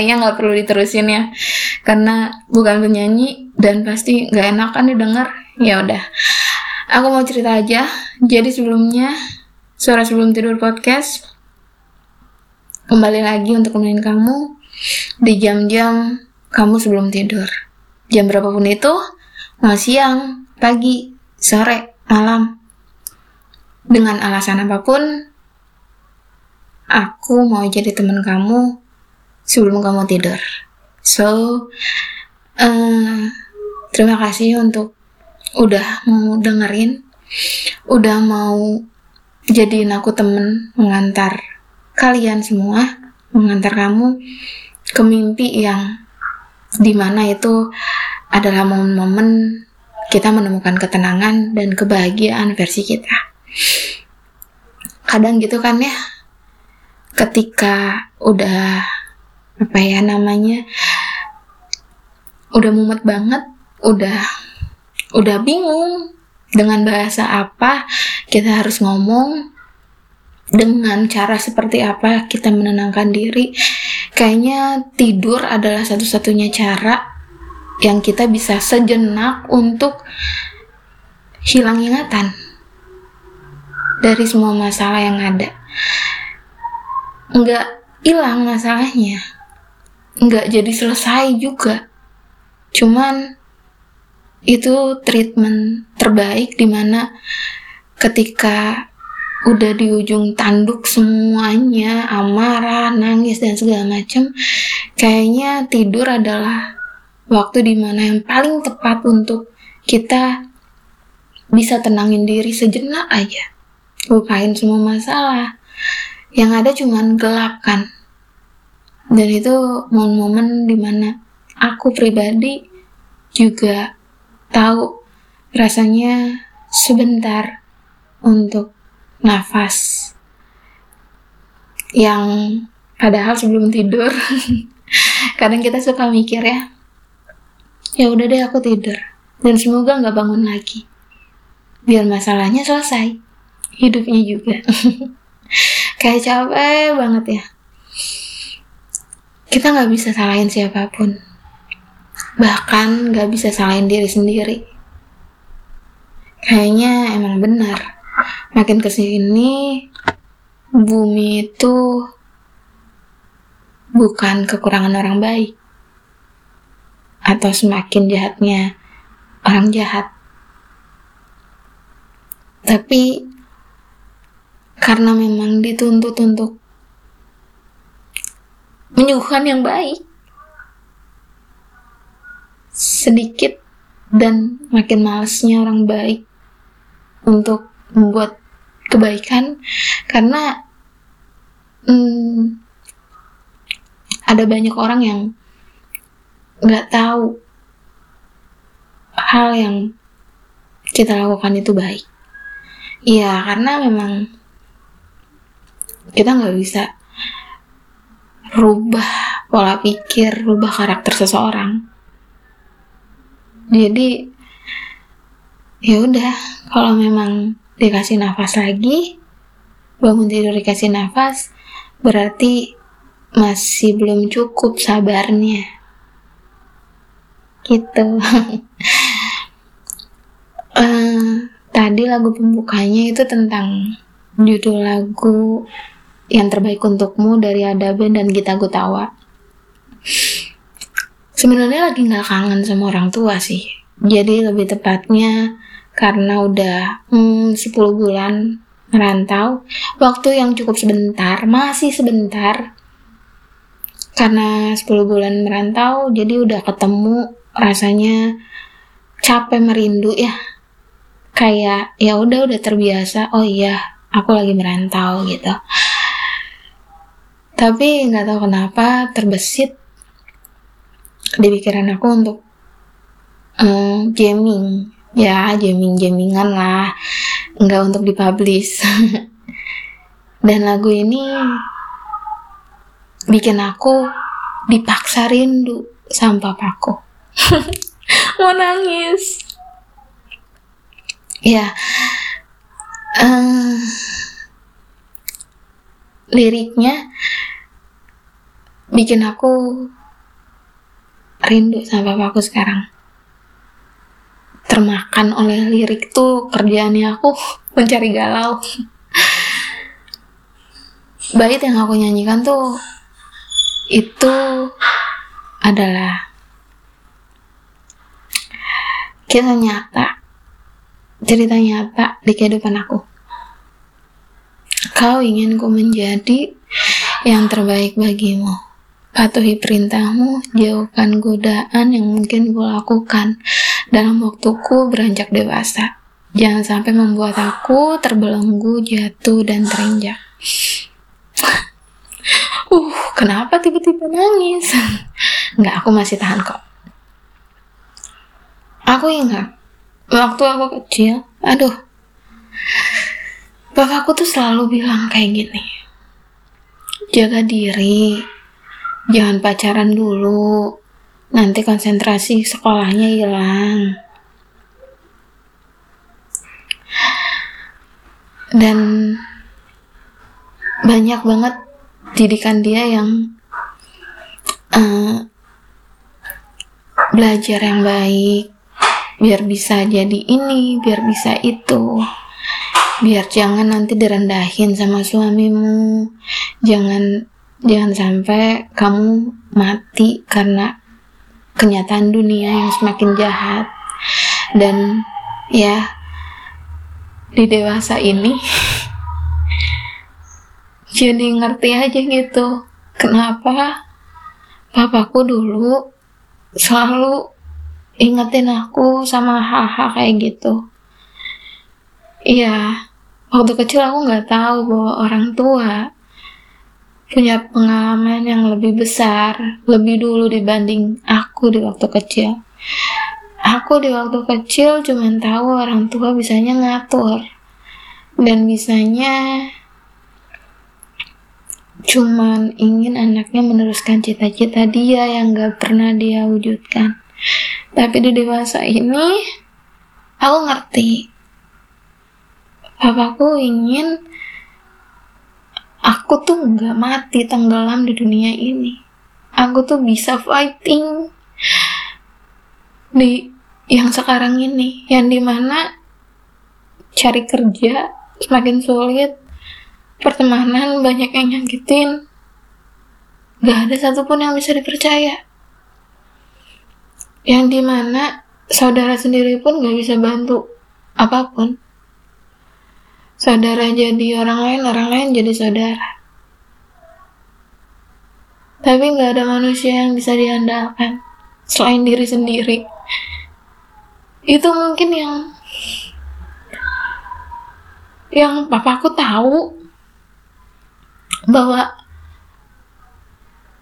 kayaknya nggak perlu diterusin ya. Karena bukan penyanyi dan pasti nggak enak kan didengar. Ya udah. Aku mau cerita aja. Jadi sebelumnya suara sebelum tidur podcast kembali lagi untuk nemenin kamu di jam-jam kamu sebelum tidur. Jam berapapun itu mau siang pagi sore malam. Dengan alasan apa pun aku mau jadi teman kamu sebelum kamu tidur. So, uh, terima kasih untuk udah mau dengerin, udah mau jadiin aku temen mengantar kalian semua, mengantar kamu ke mimpi yang di mana itu adalah momen-momen kita menemukan ketenangan dan kebahagiaan versi kita. Kadang gitu kan ya, ketika udah apa ya namanya? Udah mumet banget udah udah bingung dengan bahasa apa kita harus ngomong dengan cara seperti apa kita menenangkan diri. Kayaknya tidur adalah satu-satunya cara yang kita bisa sejenak untuk hilang ingatan dari semua masalah yang ada. Nggak hilang masalahnya nggak jadi selesai juga. Cuman itu treatment terbaik di mana ketika udah di ujung tanduk semuanya amarah nangis dan segala macam kayaknya tidur adalah waktu di mana yang paling tepat untuk kita bisa tenangin diri sejenak aja. Lupain semua masalah. Yang ada cuman gelap kan dan itu momen-momen di mana aku pribadi juga tahu rasanya sebentar untuk nafas yang padahal sebelum tidur. Kadang kita suka mikir ya ya udah deh aku tidur. Dan semoga nggak bangun lagi. Biar masalahnya selesai hidupnya juga. Kayak capek banget ya kita nggak bisa salahin siapa pun. Bahkan nggak bisa salahin diri sendiri. Kayaknya emang benar. Makin ke sini bumi itu bukan kekurangan orang baik. Atau semakin jahatnya orang jahat. Tapi karena memang dituntut untuk menyuguhkan yang baik sedikit dan makin malesnya orang baik untuk membuat kebaikan karena hmm, ada banyak orang yang nggak tahu hal yang kita lakukan itu baik. Iya, karena memang kita nggak bisa rubah pola pikir, rubah karakter seseorang. Jadi ya udah, kalau memang dikasih nafas lagi, bangun tidur dikasih nafas, berarti masih belum cukup sabarnya. Gitu. uh, tadi lagu pembukanya itu tentang judul lagu yang terbaik untukmu dari Ada Band dan Gita Gutawa. Sebenarnya lagi nggak kangen sama orang tua sih. Jadi lebih tepatnya karena udah hmm, 10 bulan merantau, waktu yang cukup sebentar, masih sebentar. Karena 10 bulan merantau, jadi udah ketemu rasanya capek merindu ya. Kayak ya udah udah terbiasa, oh iya, aku lagi merantau gitu tapi nggak tahu kenapa terbesit di pikiran aku untuk um, jamming ya jamming jammingan lah. Nggak untuk dipublish. Dan lagu ini bikin aku dipaksa rindu sama papaku. Mau nangis. Ya uh, liriknya bikin aku rindu sama papaku sekarang. Termakan oleh lirik tuh kerjaannya aku mencari galau. Bait yang aku nyanyikan tuh itu adalah kisah nyata cerita nyata di kehidupan aku. Kau ingin ku menjadi yang terbaik bagimu patuhi perintahmu jauhkan godaan yang mungkin ku lakukan dalam waktuku beranjak dewasa. Jangan sampai membuat aku terbelenggu, jatuh, dan terinjak. uh, kenapa tiba-tiba nangis? Enggak, aku masih tahan kok. Aku ingat, waktu aku kecil, aduh, bapakku tuh selalu bilang kayak gini. Jaga diri, jangan pacaran dulu, nanti konsentrasi sekolahnya hilang. Dan banyak banget didikan dia yang uh, belajar yang baik. Biar bisa jadi ini biar bisa itu. Biar jangan nanti direndahin sama suamimu. Jangan jangan sampai kamu mati karena kenyataan dunia yang semakin jahat. Dan ya di dewasa ini jadi ngerti aja gitu kenapa papaku dulu selalu ingetin aku sama hal-hal kayak gitu. Iya waktu kecil aku nggak tahu bahwa orang tua punya pengalaman yang lebih besar, lebih dulu dibanding aku di waktu kecil. Aku di waktu kecil cuma tahu orang tua bisanya ngatur dan bisanya cuman ingin anaknya meneruskan cita-cita dia yang gak pernah dia wujudkan. Tapi di dewasa ini, aku ngerti. Papaku ingin aku tuh nggak mati tenggelam di dunia ini. Aku tuh bisa fighting. Di yang sekarang ini yang di mana cari kerja semakin sulit pertemanan banyak yang nyakitin. Gak ada satupun yang bisa dipercaya. Yang di mana saudara sendiri pun gak bisa bantu apa pun Saudara jadi orang lain, orang lain jadi saudara. Tapi nggak ada manusia yang bisa diandalkan selain diri sendiri. Itu mungkin yang yang papaku tahu bahwa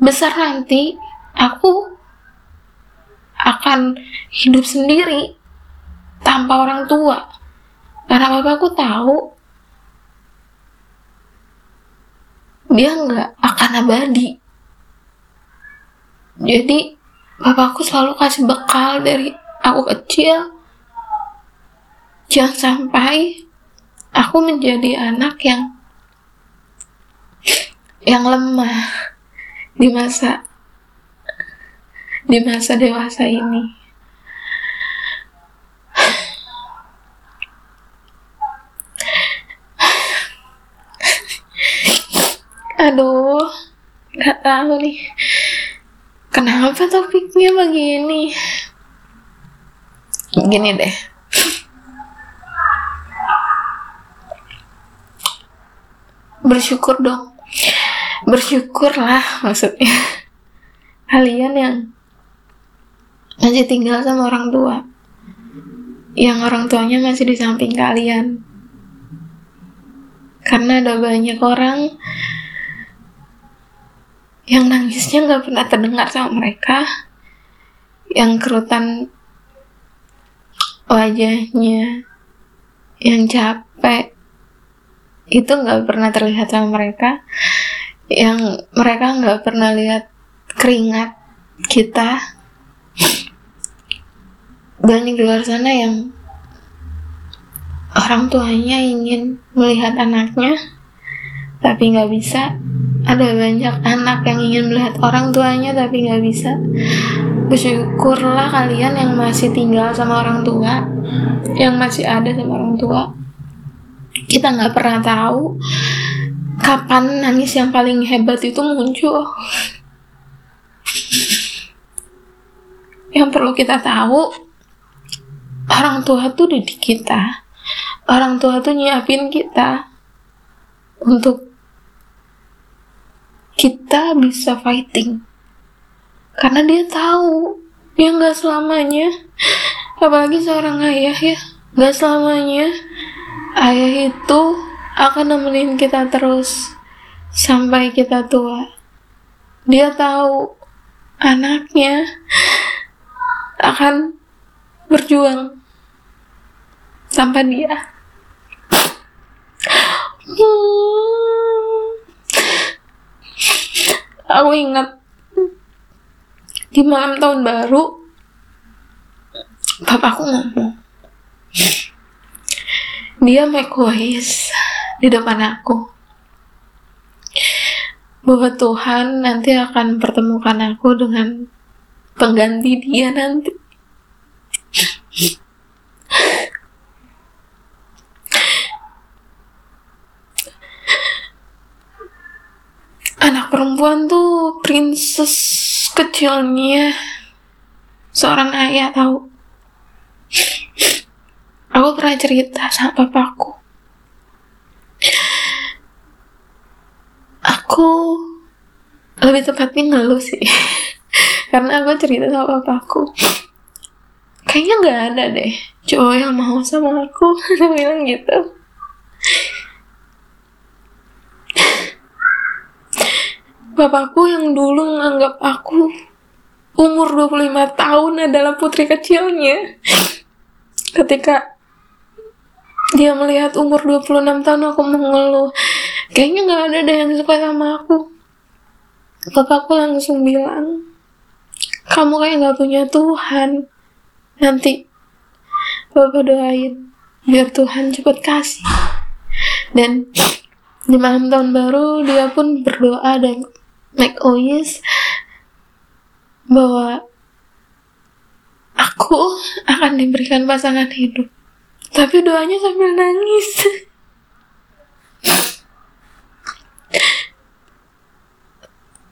besar nanti aku akan hidup sendiri tanpa orang tua. Karena papaku tahu dia nggak akan abadi. Jadi bapakku selalu kasih bekal dari aku kecil. Jangan sampai aku menjadi anak yang yang lemah di masa di masa dewasa ini aduh nggak tahu nih. Kenapa topiknya begini? Gini deh. Bersyukur dong. Bersyukurlah maksudnya. Kalian yang masih tinggal sama orang tua. Yang orang tuanya masih di samping kalian. Karena ada banyak orang yang nangisnya nggak pernah terdengar sama mereka. Yang kerutan wajahnya yang capek itu nggak pernah terlihat sama mereka. Yang mereka nggak pernah lihat keringat kita. Banyak di luar sana yang orang tuanya ingin melihat anaknya tapi nggak bisa ada banyak anak yang ingin melihat orang tuanya tapi nggak bisa. Bersyukurlah kalian yang masih tinggal sama orang tua yang masih ada sama orang tua. Kita nggak pernah tahu kapan nangis yang paling hebat itu muncul. Yang perlu kita tahu orang tua tuh didik kita. Orang tua tuh nyiapin kita untuk kita bisa fighting karena dia tahu dia nggak selamanya apalagi seorang ayah ya nggak selamanya ayah itu akan nemenin kita terus sampai kita tua dia tahu anaknya akan berjuang tanpa dia. Hmm. Aku ingat di malam tahun baru, bapakku ngomong, dia make di depan aku. Bahwa Tuhan nanti akan pertemukan aku dengan pengganti dia nanti perempuan tuh princess kecilnya. Seorang ayah tahu. Aku pernah cerita sama papaku. Aku lebih tepatnya ngeluh sih. Karena aku cerita sama papaku. Kayaknya nggak ada deh cowok yang mau sama aku. Dia bilang gitu bapakku yang dulu menganggap aku umur 25 tahun adalah putri kecilnya. Ketika dia melihat umur 26 tahun aku mengeluh. Kayaknya nggak ada deh yang suka sama aku. Bapakku langsung bilang kamu kayak nggak punya Tuhan. Nanti bapak doain biar Tuhan cepat kasih. Dan di malam tahun baru dia pun berdoa dan make always bahwa aku akan diberikan pasangan hidup. Tapi doanya sambil nangis.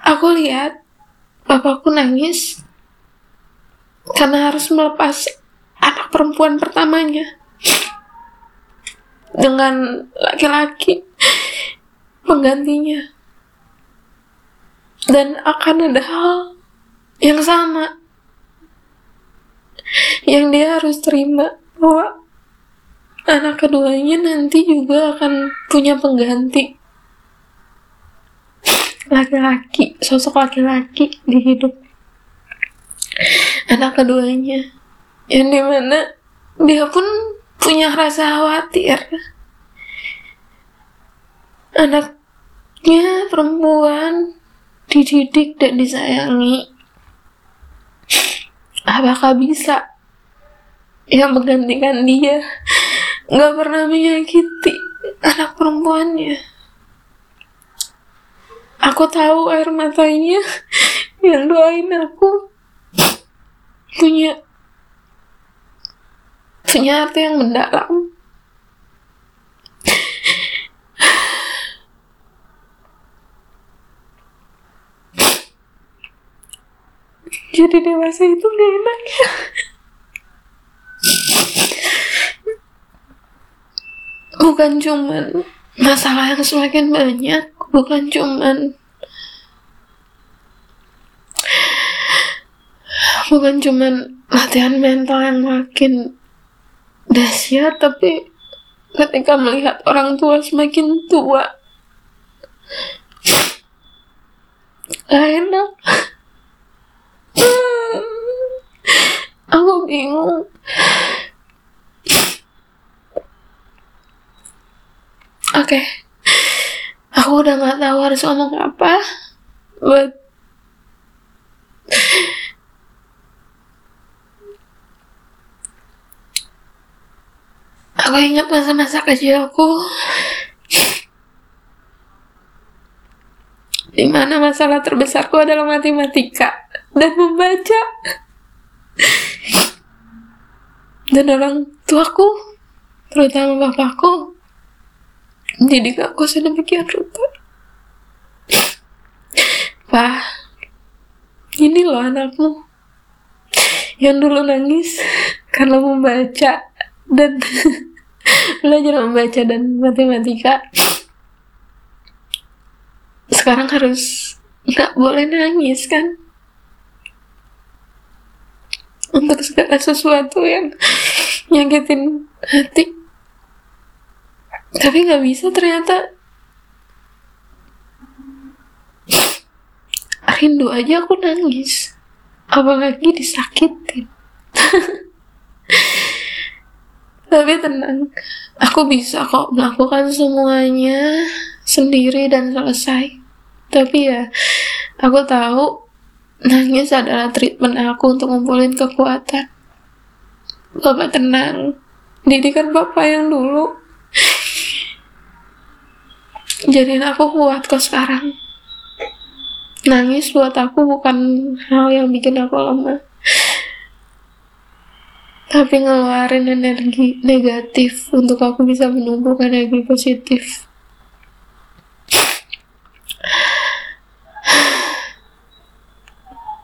Aku lihat bapakku nangis karena harus melepas anak perempuan pertamanya dengan laki-laki penggantinya dan akan ada hal yang sama. Yang dia harus terima bahwa anak keduanya nanti juga akan punya pengganti. Laki-laki sosok laki-laki di hidup anak keduanya. Yang di mana dia pun punya rasa khawatir. Anaknya perempuan dididik dan disayangi. Apakah bisa? Yang menggantikan dia. Nggak pernah menyakiti anak perempuannya. Aku tahu air matanya. Yang doain aku. Punya punya arti yang mendalam jadi dewasa itu gak enak. Ya bukan cuman masalah yang semakin banyak bukan cuman bukan cuman latihan mental yang makin dahsyat tapi ketika melihat orang tua semakin tua gak enak aku bingung oke okay. aku udah gak tahu harus ngomong apa but Aku ingat masa-masa kecilku di mana masalah terbesarku adalah matematika dan membaca dan orang tuaku terutama bapakku jadi aku sedemikian rupa. Pak ini loh anakmu yang dulu nangis karena membaca dan belajar membaca dan matematika. Sekarang harus nggak boleh nangis kan untuk segala sesuatu yang nyakitin hati. Tapi nggak bisa ternyata. Rindu aja aku nangis. Apalagi disakitin. Tapi tenang aku bisa kok melakukan semuanya sendiri dan selesai. Tapi ya aku tahu nangis adalah treatment aku untuk ngumpulin kekuatan. Bapak tenang. Didikan Bapak yang dulu. Jadiin aku kuat kok sekarang. Nangis buat aku bukan hal yang bikin aku lemah. Tapi ngeluarin energi negatif untuk aku bisa menumbuhkan energi positif